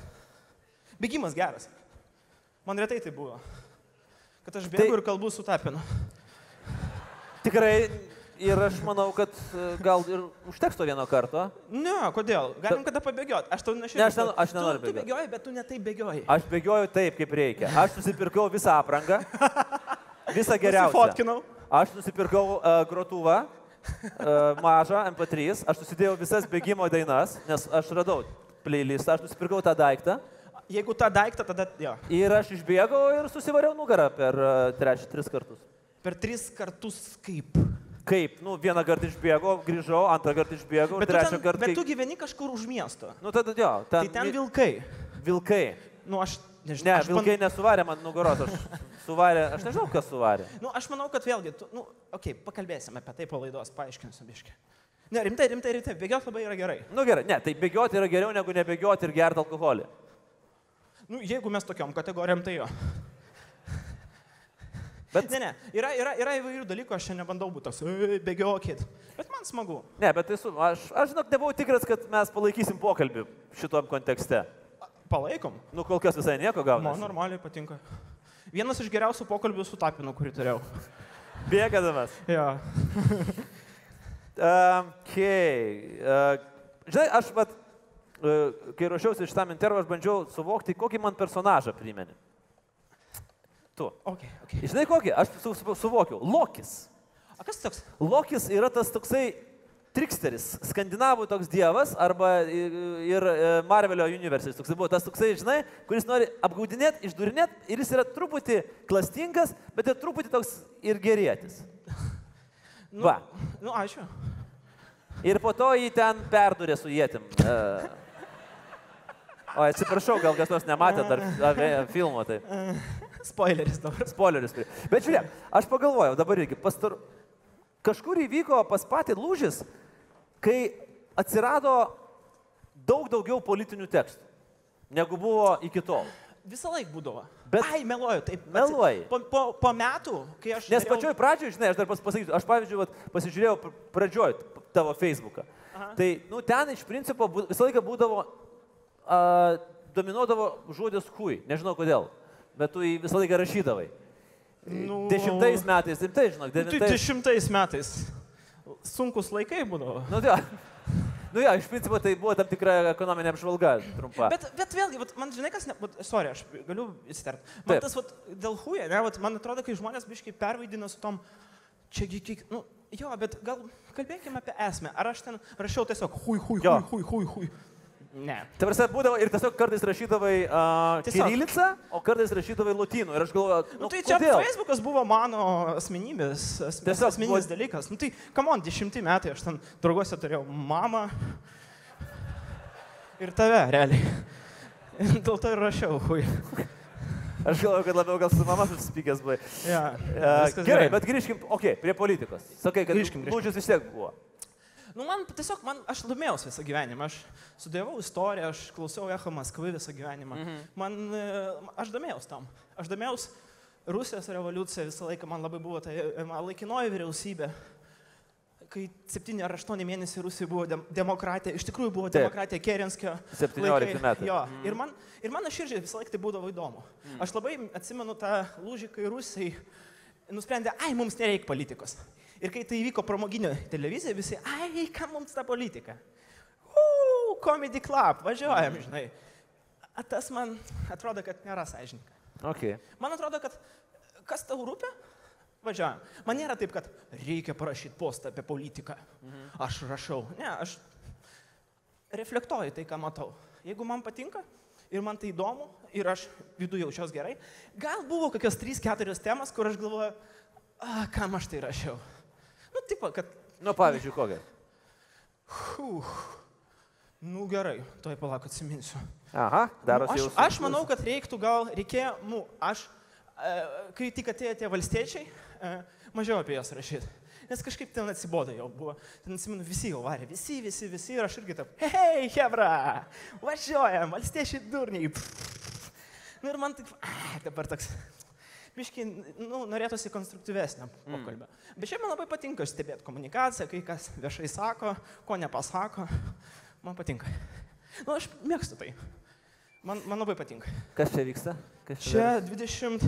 Bėgimas geras. Man retai tai buvo. Kad aš bėgu Tai- ir kalbu su tapinu. Tikrai ir aš manau, kad e, gal ir užteks to vieno karto. Ne, kodėl? Galim kada pabėgioti. Aš tau nešiau. Ne, aš nenor- aš nenoriu Tu, tu bėgioji, bet tu netai bėgioji. Aš bėgioju taip, kaip reikia. Aš nusipirkau visą aprangą. Visą geriausią. Fotkinau. Aš nusipirkau uh, grotuvą, uh, mažą MP3, aš susidėjau visas bėgimo dainas, nes aš radau playlistą, aš nusipirkau tą daiktą Jeigu tą daiktą, tada jo. ir aš išbėgau ir susivariau nugarą per uh, trečią, tris kartus. Per tris kartus kaip. Kaip? Nu, vieną kartą išbėgau, grįžau, antrą kartą išbėgau, trečią ten, kartą. bet tu gyveni kažkur už miesto. Nu, tada jo. Tai Ten, ten vi- vilkai. vilkai. Nu, aš nežinau. Ne, aš vilkai nesuvarė man nugaros, aš suvarė, aš nežinau, kas suvarė. Nu, aš manau, kad vėlgi, tu, nu, okei, okay, pakalbėsime apie tai po laidos, paaiškinsiu biškai. Ne, rimtai, rimtai, rimtai, bėgioti labai yra gerai. Nu gerai, ne, tai bėgioti yra geriau negu nebėgioti ir gerti alkoholį. Nu, jeigu mes tokiom kategorijom, tai jo. Bet, Ne, ne, yra, yra, yra įvairių dalykų, aš čia nebandau būti toks, "Ei, bėgiokit. Bet man smagu. ne, bet tai su, aš, aš žinok, nebuvau tikras, kad mes palaikysim pokalbį šitom kontekste. Palaikom. Nu, kol kas visai nieko Man gaunasi. normaliai patinka. Vienas iš geriausių pokalbių su Tapinu, kurį turėjau. Bėgadamas. Jo. Okay. Uh, žinai, aš, vat, uh, kai ruošiausi šitam intervui, aš bandžiau suvokti, kokį man personažą primeni. Tu. Okay, okay. Žinai kokį? Aš su, su, suvokiau. Lokis. O kas toks? Lokis yra tas toksai triksteris, skandinavų toks dievas arba ir, e, Marvelio universas toksai buvo tas toksai, žinai, kuris nori apgaudinėti, išdurinėti ir jis yra truputį klastingas, bet ir truputį toks ir gerėtis. Nu, Va. Nu, ačiū. Ir po to jį ten perdurė su jėtim. E, O atsiprašau, gal kas nors nematė dar filmo, tai Spoileris dabar. spoileris. Bet žiūrėk, aš pagalvojau dabar irgi, pastar... kažkur įvyko pas patį lūžis, kai atsirado daug daugiau politinių tekstų, negu buvo iki tol. Visą laiką būdavo. Bet-. Ai, meluoju, taip. Meluoji. Po, po, po metų, kai aš... Nes dariau- pačioj pradžioj, žinai, aš dar pas- pasakysiu, aš pavyzdžiui, vat, pasižiūrėjau pr- pradžioj tavo Facebooką. Aha. Tai, nu, ten iš principo visą laiką būdavo, uh, dominuodavo žodis hui, nežinau kodėl, bet tu jį visą laiką rašydavai. Nu- Dešimtais metais, taip tai, žinok, Nu, tai devintais. dešimtais metais. Sunkus laikai būdavo. Nu, jo. Nu, jo, iš principo tai buvo tam tikra ekonominė apžvalga trumpa. Bet, bet vėlgi, vat, man žinai, kas, ne, vat, sorry, aš galiu įsitart. Taip. Man tas, vat, dėl huja, ne, vat, man atrodo, kai žmonės biškai pervaidina su tom, čia, kiek, nu, jo, bet gal kalbėkime apie esmę. Ar aš ten rašiau tiesiog hui, hui, hui, hui, hui, hui. Ne. Tai prasme, būdavo ir tiesiog kartais rašydavai uh, kirilicą, o kartais rašydavai lotynų. Ir aš galvoju, Nu, nu, tai čia kodėl? Facebookas buvo mano asmenybės, as, Tiesiog asmeninis buvo- dalykas. Nu, tai, kam on, dešimti metai aš ten drauguose turėjau mamą ir tave, realiai. Dėl to ir rašiau, hui. Aš galvoju, kad labiau gal su mama susipykęs buvai. Ja, Uh, viskas gerai, bet grįžkim, okei, okay, prie politikos. Sakai, kad Grįžkim, grįžkim. lūžis vis tiek buvo. Nu, man tiesiog, man, aš domėjausi visą gyvenimą, aš studijavau istoriją, aš klausiau Echo Maskvai visą gyvenimą. Mhm. Man, e, aš domėjausi tam. Aš domėjausi Rusijos revoliucija visą laiką, man labai buvo tai laikinoji vyriausybė. Kai 7 ar 8 mėnesiai Rusija buvo dem demokratija, iš tikrųjų buvo Taip. demokratija Kerenskio. 17 laikai. metai. Jo, ir man, ir man širdžiai visą laiką tai būdavo įdomu. Aš labai atsimenu tą lūžį, kai Rusai nusprendė, ai, mums nereikia politikos. Ir kai tai įvyko pramoginio televizija, visi, ai, kam mums ta politika? Uuu, comedy club, važiuojam, žinai. A, tas man atrodo, kad nėra sąžininkai. Okay. Man atrodo, kad kas tau rūpi? Važiuojam. Man nėra taip, kad reikia parašyti postą apie politiką. Aš rašau. Ne, aš reflektuoju tai, ką matau. Jeigu man patinka ir man tai įdomu ir aš viduje jaučiuosi gerai, gal buvo kokios 3-4 temas, kur aš galvoju, a, kam aš tai rašiau. Nu, taip, kad, Nu, pavyzdžiui, kokią? hu, nu gerai, toj palauk atsiminsiu. Aha, darosi Nu, aš, jau. aš manau, kad reiktų gal, reikėjo, nu, aš, e, kai tik atėjo tie valstiečiai, e, mažiau apie juos rašyti. Nes kažkaip ten atsibodo jau buvo. Ten atsimenu, visi jau varė, visi, visi, visi ir aš irgi taip, hei, hebra, važiuojam, valstiečiai durniai. Nu ir man taip, ai, dabar toks, biškai, nu, norėtųsi konstruktyvesnio pokalbio. Mm. Bet šiaip man labai patinka stebėti komunikaciją, kai kas viešai sako, ko nepasako. Man patinka. Nu, aš mėgstu tai. Man, man labai patinka. Kas čia vyksta? Kas Čia 20,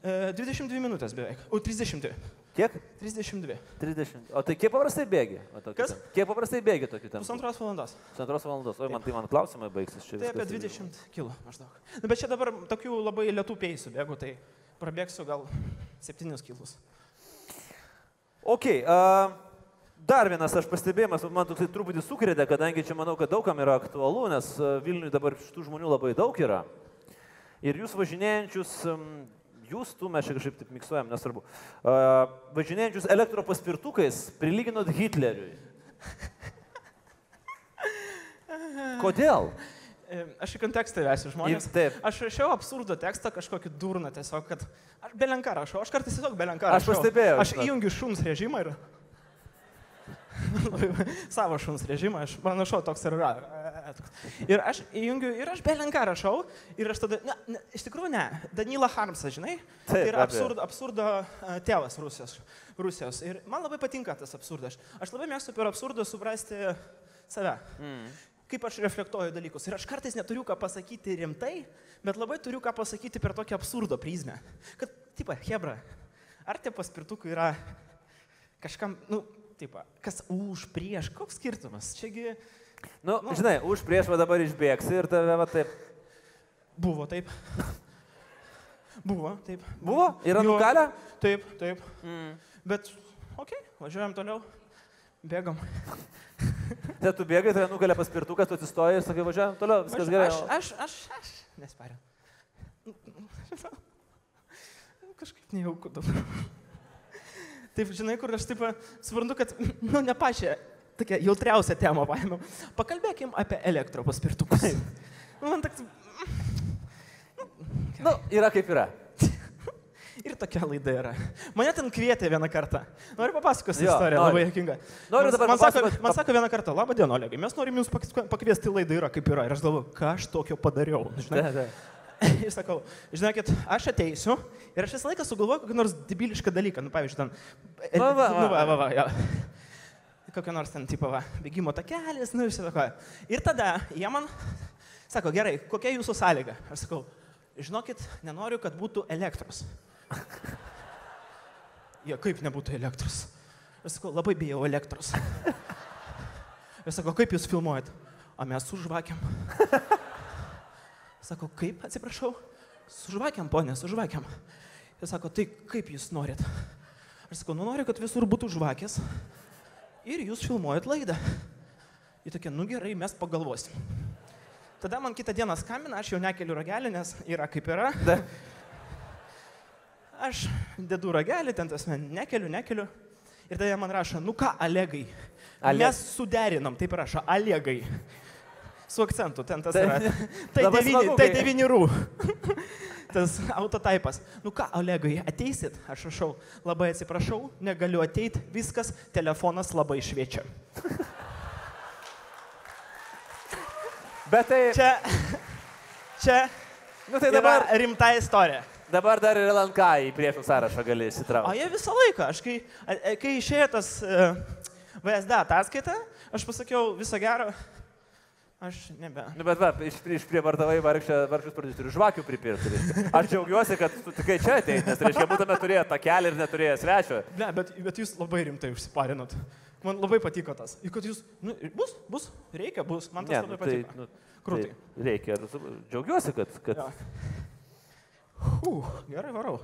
e, 22 minutės beveik. O 32. Kiek? 32. 30. O tai kiek paprastai bėgi? Kas? tempu? Kiek paprastai bėgi tokiu tempu? Pusantros valandos. Pusantros valandos. Oi, man tai man klausimai baigsis čia. Tai apie viskas. 20 kilų maždaug. Nu, bet čia dabar tokių labai lietų peisų bėgu, tai prabėgsiu gal 7 kilus. Ok, uh, dar vienas aš pastebėjimas, man toksai truputį sukrėdė, kadangi čia manau, kad daugam yra aktualu, nes Vilniui dabar šitų žmonių labai daug yra. Ir jūs važinėjančius, jūs, tu, mes čia kažkaip taip miksuojam, nesvarbu, uh, važinėjančius elektropaspirtukais prilyginot Hitleriui. Kodėl? Aš į kontekstą įvesiu žmonės. Taip. Aš rašiau absurdo tekstą, kažkokį durną tiesiog, kad aš belenką rašau, aš kartais tiesiog belenką Aš rašau. pastebėjau, Aš įjungiu šuns režimą ir... Savo šuns režimą, aš panašau toks ir yra. Ir aš įjungiu, ir aš belenką rašau, ir aš tada, ne, ne, iš tikrųjų ne, Danila Harmsas, žinai, Taip, tai yra abejo. absurdo, absurdo e, tėvas Rusijos, Rusijos. Ir man labai patinka tas absurdas. Aš labai mėgstu per absurdą suprasti save. Mm. Kaip aš reflektuoju dalykus. Ir aš kartais neturiu ką pasakyti rimtai, bet labai turiu ką pasakyti per tokią absurdo prizmę. Kad, tipo, Hebra, ar tie paspirtukai yra kažkam, nu, tipo, kas už, prieš, koks skirtumas? Čiagi Nu, Nu. žinai, už prieš va dabar išbėgsi ir tave va taip. buvo taip. Buvo, taip. Buvo? Yra Jo. nugalę? Taip, taip. Mm. Bet, okei, okay, važiuojam toliau. Bėgam. Tai tu bėgai, tai nugalė paspirtukas, tu atsistoji ir sakai, važiuojam toliau, viskas gerai. Aš, aš, aš, aš nespariu. Kažkaip nejauku dabar. Taip, žinai, kur aš taip suprantu, kad, nu, ne pačią tokią jautriausią temą paėmiau. Pakalbėkim apie elektropaspirtukus. Nu, man toks... Nu, yra kaip yra. Ir tokia laida yra. Mane ten kvietė vieną kartą. Noriu papasakoti Jo, istoriją, noriu. labai jokinga. Noriu man, dabar man, sako, man sako vieną kartą, laba diena, Olegai, mes norim pak- pakviesti laidą yra kaip yra. Ir aš galvoju, ką aš tokio padariau. Žinai? Da, da. Ir sakau, žinokit, aš ateisiu ir aš visą laiką sugalvoju kokį nors debilišką dalyką. Nu, pavyzdžiui, ten... Va, va, va. Nu, va, va, va, jo. Kokia nors ten, tipo, va, bėgimo takelis, nu, visą tą. Ir tada jie man sako, gerai, kokia jūsų sąlyga? Aš sakau, žinokit, nenoriu, kad būtų elektros. Jie kaip nebūtų elektros? Aš sakau, labai bijau elektros. Aš sakau, kaip jūs filmuojat? O mes su žvakiam. Sako, kaip, atsiprašau, su žvakiam, ponė, su žvakiam. Jis sako, tai kaip jūs norit? Aš sakau, nu noriu, kad visur būtų žvakės ir jūs filmuojat laidą. Jie tokie, nu gerai, mes pagalvosim. Tada man kitą dieną skambina, aš jau nekeliu ragelį, nes yra kaip yra. Da. Aš dedu ragelį, ten tas man nekeliu, nekeliu. Ir tada man rašo, nu ką, Alegai. Ale- Mes suderinom, taip rašo, Alegai. Su akcentu, ten tas Tai- yra. Tai devyni, smagu, tai devyni rū. Tas autotaipas. Nu ką, Olegai, ateisit? Aš rašau, labai atsiprašau, negaliu ateiti, viskas, telefonas labai šviečia. Bet tai, Čia, čia nu, tai dabar, rimta istorija. Dabar dar ir LNK į priešų sąrašą gali O įsitraukti. jie visą laiką, aš kai, kai išėjo tas uh, VSD ataskaita, aš pasakiau visą gerą, aš nebe. Nu, bet va, iš, iš prievartavai vargšus prodiuserius žvakių pripirkti. Aš džiaugiuosi, kad tu tik čia atei, nes, reiškia, būtume turėję tą kelią ir neturėję svečio. Ne, bet, bet jūs labai rimtai užsiparinot. Man labai patiko tas. Ir kad jūs, nu, bus, bus, reikia, bus, man tas Ne, labai nu, tai, patiko. nu, Krūtai. tai reikia. Džiaugiuosi, kad... kad... Jo. Uf, gerai varau.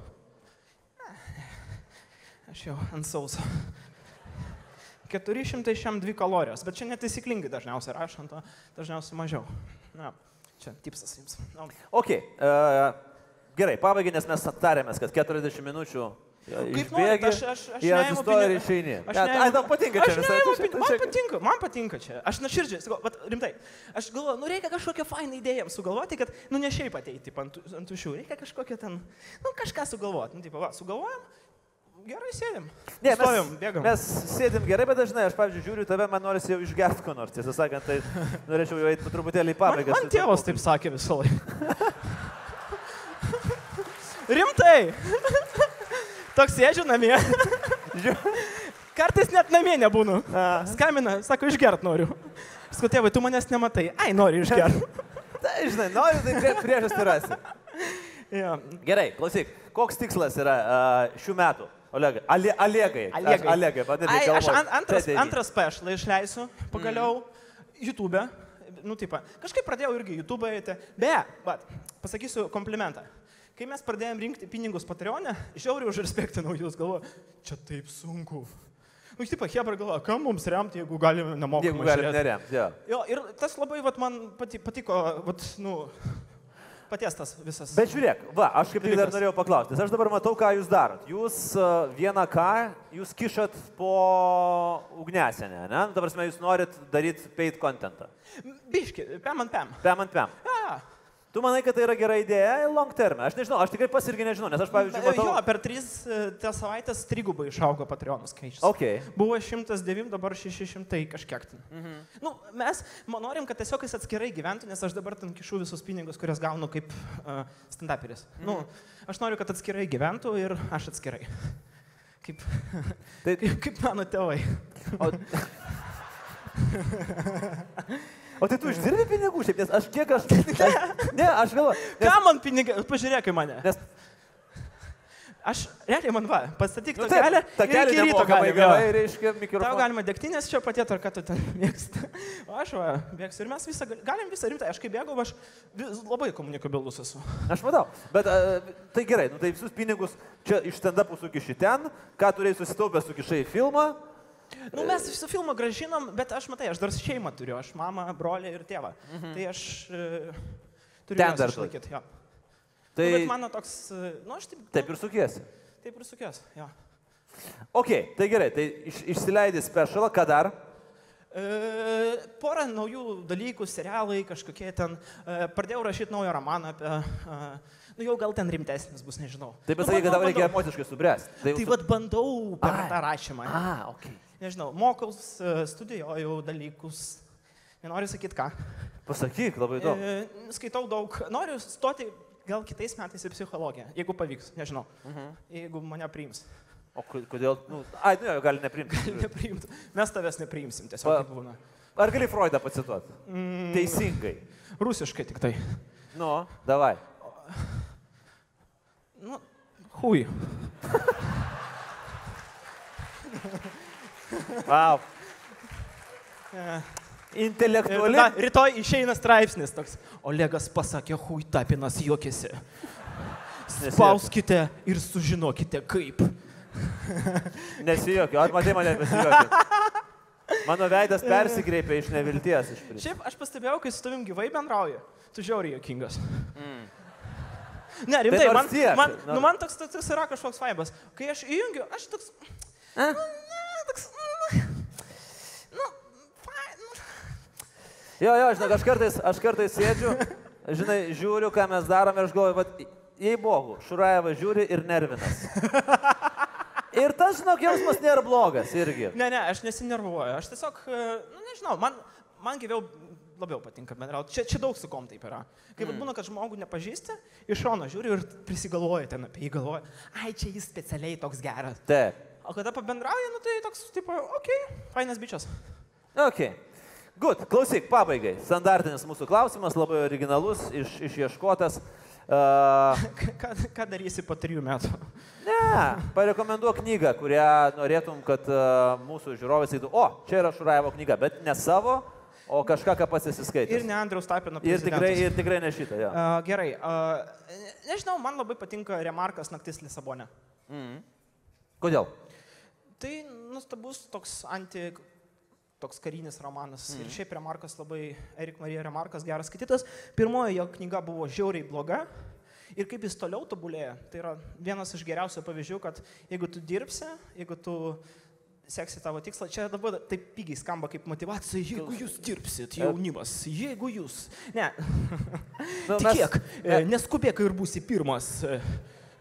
Aš jau ant sauso. 402 kalorijos, bet čia netaisyklingai dažniausiai rašant, dažniausiai mažiau. Na, čia tipsas jums. Ok, uh, gerai, pabaigai, nes mes tarėmės, kad 40 minučių e, Kaip išbėgi, aš, aš, aš jie atsistoja ir išeini. Aš Ne, neimu- Ai, tau patinka čia Aš visai. pinigų, tai Man patinka, man patinka čia. Aš nuoširdžiai, sakau, vat, rimtai. Aš galvoju, nu reikia kažkokią fainą idėją sugalvoti, kad, nu ne šiaip ateiti ant, ant tušių, reikia kažkokią ten, nu kažką sugalvoti. Nu, taip, va, sugalvojam, gerai sėdim. Ne, Stovim, mes, bėgam. mes sėdim gerai, bet dažnai, aš, pavyzdžiui, žiūriu tave, man norisi jau išgerti ko nors. Tiesą sakant, tai norėčiau jau eiti truputėlį į Man, pabaigą. man tėvas taip sakė visą laiką. Rimtai. Toks sėdžiu namie. Kartais net namie nebūnu. Skamina, sako, išgert noriu. Sakau, tėvai, tu manęs nematai. Ai, noriu išgert. Tai, žinai, noriu, tai prie, priežastį rasi. ja. Gerai, klausyk, koks tikslas yra uh, šių metų? Olegai, ale, alegai. Alegai, man irgi Ai, aš an, antras, antras pešlą išleisiu, pagaliau, YouTube. Nu, taip, kažkaip pradėjau irgi YouTube eiti. Be, bet, pasakysiu komplimentą. Kai mes pradėjome rinkti pinigus Patreonė, žiauriai užrespektinau jūs, galvoju, čia taip sunku. Nu, taip, Hebra galvoja, kam mums remti, jeigu galime nemokamai. Jeigu galim žiūrėti? neremti, jo. Jo, ir tas labai, vat, man pati, patiko, vat, nu, paties tas visas. Bet žiūrėk, va, aš kaip tik dar norėjau paklausti, nes aš dabar matau, ką jūs darot. Jūs uh, vieną ką, jūs kišat po ugnesenę, ne? Nu, Ta prasme, jūs norit daryti paid contentą. Biški, pem ant pem. Pem ant pem. Tu manai, kad tai yra gera idėja long term? Aš nežinau, aš tikrai pas irgi nežinau, nes aš, pavyzdžiui, matau... Jo, per tris e, tas savaitės trigubai išaugo Patreon skaičius. Ok. Buvo 109, dabar 600 kažkiek. Mhm. Nu, mes norim, kad tiesiog jis atskirai gyventų, nes aš dabar ten kišu visus pinigus, kuriuos gaunu kaip uh, stand-uperis. Mhm. Nu, aš noriu, kad atskirai gyventų ir aš atskirai. Kaip, Tai, kaip, kaip mano tėvai. o, o tai tu uždirbi pinigų šiaip, nes aš kiek aš... aš ne, aš galvoju. Nes, Ką man pinigai, pažiūrėk į mane. nes Aš, realiai man va, pastatyk nu, tą kelią. ir kelią iki ryto nemokamai gali gavai, gauti. reiškia, Tau mikrofoną. galima degtinės čia patėti, ar ką tu ten mėgsti. O aš va, bėgsiu ir mes visą, gal- galim visą rimtą, aš kai bėgau, aš vis, labai komunikabilus esu. Aš matau, bet a, tai gerai, nu tai visus pinigus čia iš stand-upų sukiši ten, ką turėjai susitaupęs sukišai į filmą. Nu, mes su filmu gražinom, bet aš matai, aš dar šeimą turiu, aš mamą, brolį ir tėvą. Mhm. Tai aš e, turiu Ten dar išlaikyti. Jo. Tai Nu, bet mano toks, e, nu aš taip, taip ir sukiesi. taip ir sukios. Jo. Ok, tai gerai, tai iš, išsileidai specialą, ką dar? E, porą naujų dalykų, serialai, kažkokie ten. E, pradėjau rašyti naują romaną apie... E, nu jau gal ten rimtesnis bus, nežinau. Taip nu, pasakai, kad tau reikia emociškai subręsti. Tai, Tai vad bandau per Ai. tą rašymą. A, ok. Nežinau, mokaus, studijuoju dalykus. Nenoriu sakyti ką. Pasakyk, labai įdomu. E, skaitau daug. Noriu stoti gal kitais metais į psichologiją, jeigu pavyks, nežinau. Mhm. Jeigu mane priims. O ko- kodėl? Nu, ai, nu, jo, gali neprimti. Nepriimtų. Mes tavęs nepriimsim, tiesiog Pa- būna. Ar gali Freudą pacituoti? Mm, Teisingai. Rusiškai tik tai. Nu, davai. Nu, hui. Wow. E, Intelektuali. Na, rytoj išeina straipsnis toks. Olegas pasakė, hui tapinas juokėsi. Spauskite ir sužinokite kaip. Nesijokiu. Ar matai mane nesijokiu? Mano veidas persikreipia iš nevilties. Iš principo. Šiaip aš pastebėjau, kai su tavim gyvai bendrauju, tu žiauriai jokingas. Ne, rimtai, nors man, tiek, man, nu, man toks, toks, yra kažkoks vaibas. Kai aš įjungiu, aš toks... A? Nu, ne, toks... mm, Nu, fai- nu, Jo, jo, žinok, aš kartais, aš kartais sėdžiu, žinai, žiūriu, ką mes darome ir aš galvoju, vat, jei bogu, Šuraeva žiūri ir nervinas. Ir tas, žinok, jausmas nėra blogas irgi. Ne, ne, aš nesinervuoju. Aš tiesiog, e, nu nežinau, man, man gyviau labiau patinka bendrauti. Čia, čia daug su kom taip yra. Kai mm. būna, kad žmogų nepažįsti, iš šono žiūri ir prisigalvoja ten apie jį, galvoja, ai čia jis specialiai toks geras. Taip. O kada pabendrauja, nu tai toks, tipo, okei, okay, fainas bičias. Ok. Good. Klausyk, pabaigai. Standartinis mūsų klausimas, labai originalus, iš, išieškotas. Uh, Ką, ką darysi po trijų metų? ne, parekomenduok knygą, kurią norėtum, kad uh, mūsų žiūrovai sakytų, o, čia yra Šuraevo knyga, bet ne savo, o kažką, ką skaitęs. Ir ne Andriaus Tapino. ir tikrai, ir tikrai ne šitą, jo. Uh, gerai, uh, nežinau, man labai patinka Remarkas naktis Lisabone. Mm. Kodėl? Tai nustabus toks anti, toks karinis romanas. Mm. Ir šiaip Remarkas labai, Erik Marija Remarkas geras skaitytas. Pirmoji jo knyga buvo žiauriai bloga. Ir kaip jis toliau tobulėja, tai yra vienas iš geriausių pavyzdžių, kad jeigu tu dirbsi, jeigu tu seksi tavo tikslą, čia dabar taip pigiai skamba kaip motivacija, jeigu jūs dirbsit, jaunimas, jeigu jūs. Ne, mes- e, neskubėk ir būsi pirmas.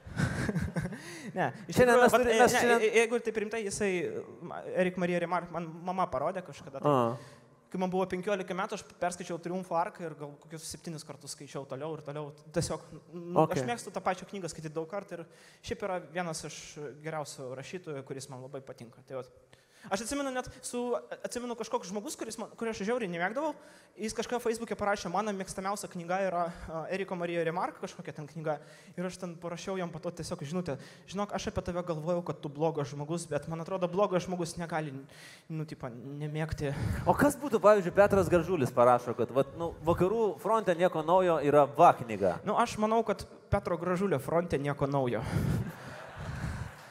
E. ne, Šiandien mes vat, turi- e, mes ne, šiandien- e- Jeigu taip rimtai, jisai, Erik Marija Remark, man mama parodė kažkada. Tai, A. kai man buvo 15 metų, aš perskaičiau Triumfo arką ir gal kokius septynis kartus skaičiau toliau ir toliau. Tiesiog, Okay. aš mėgstu tą pačią knygą skaityti daug kartų ir šiaip yra vienas iš geriausių rašytojų, kuris man labai patinka. Tai vat. Aš atsimenu net su, atsimenu kažkoks žmogus, kuris kurio aš žiauriai nemėgdavau, jis kažką Facebook'e parašė, mano mėgstamiausia knyga yra Eriko Marija Remark, kažkokia ten knyga. Ir aš ten parašiau jam po to tiesiog žinutę, žinok, aš apie tave galvojau, kad tu blogas žmogus, bet man atrodo, blogas žmogus negali, nu, tipo, nemėgti. O kas būtų, pavyzdžiui, Petras Garžulis parašo, kad vat, nu, vakarų fronte nieko naujo yra va knyga. Nu, aš manau, kad Petro Gražulio fronte nieko naujo.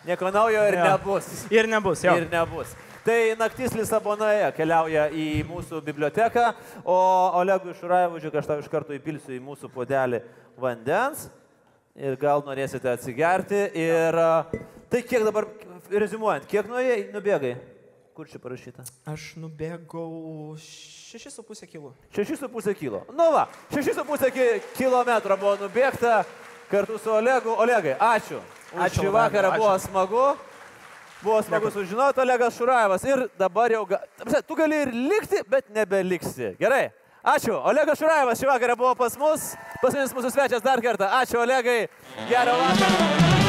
Nieko naujo ir Jo. nebus. Ir nebus, jo. Ir nebus. Tai naktis Lisabonoje keliauja į mūsų biblioteką, o Olegui Šuraevui, aš tau iš karto įpilsiu į mūsų podelį vandens ir gal norėsite atsigerti. Ir a, tai kiek dabar, rezumuojant, kiek nuėjai, nubėgai? Kur čia parašyta? Aš nubėgau 6,5 kg. 6,5 kilo. Nu va, 6,5 ki- kilometro buvo nubėgta kartu su Olegu. Olegai, ačiū. Ačiū šį vakarą buvo smagu. Buvo smagu sužinoti, Olegas Šuraevas. Ir dabar jau, ga... Tu gali ir likti, bet nebeliksi. Gerai. Ačiū. Olegas Šuraevas šį vakarą buvo pas mus. Paskutinis mūsų svečias dar kartą. Ačiū, Olegai. Gerą vakarą.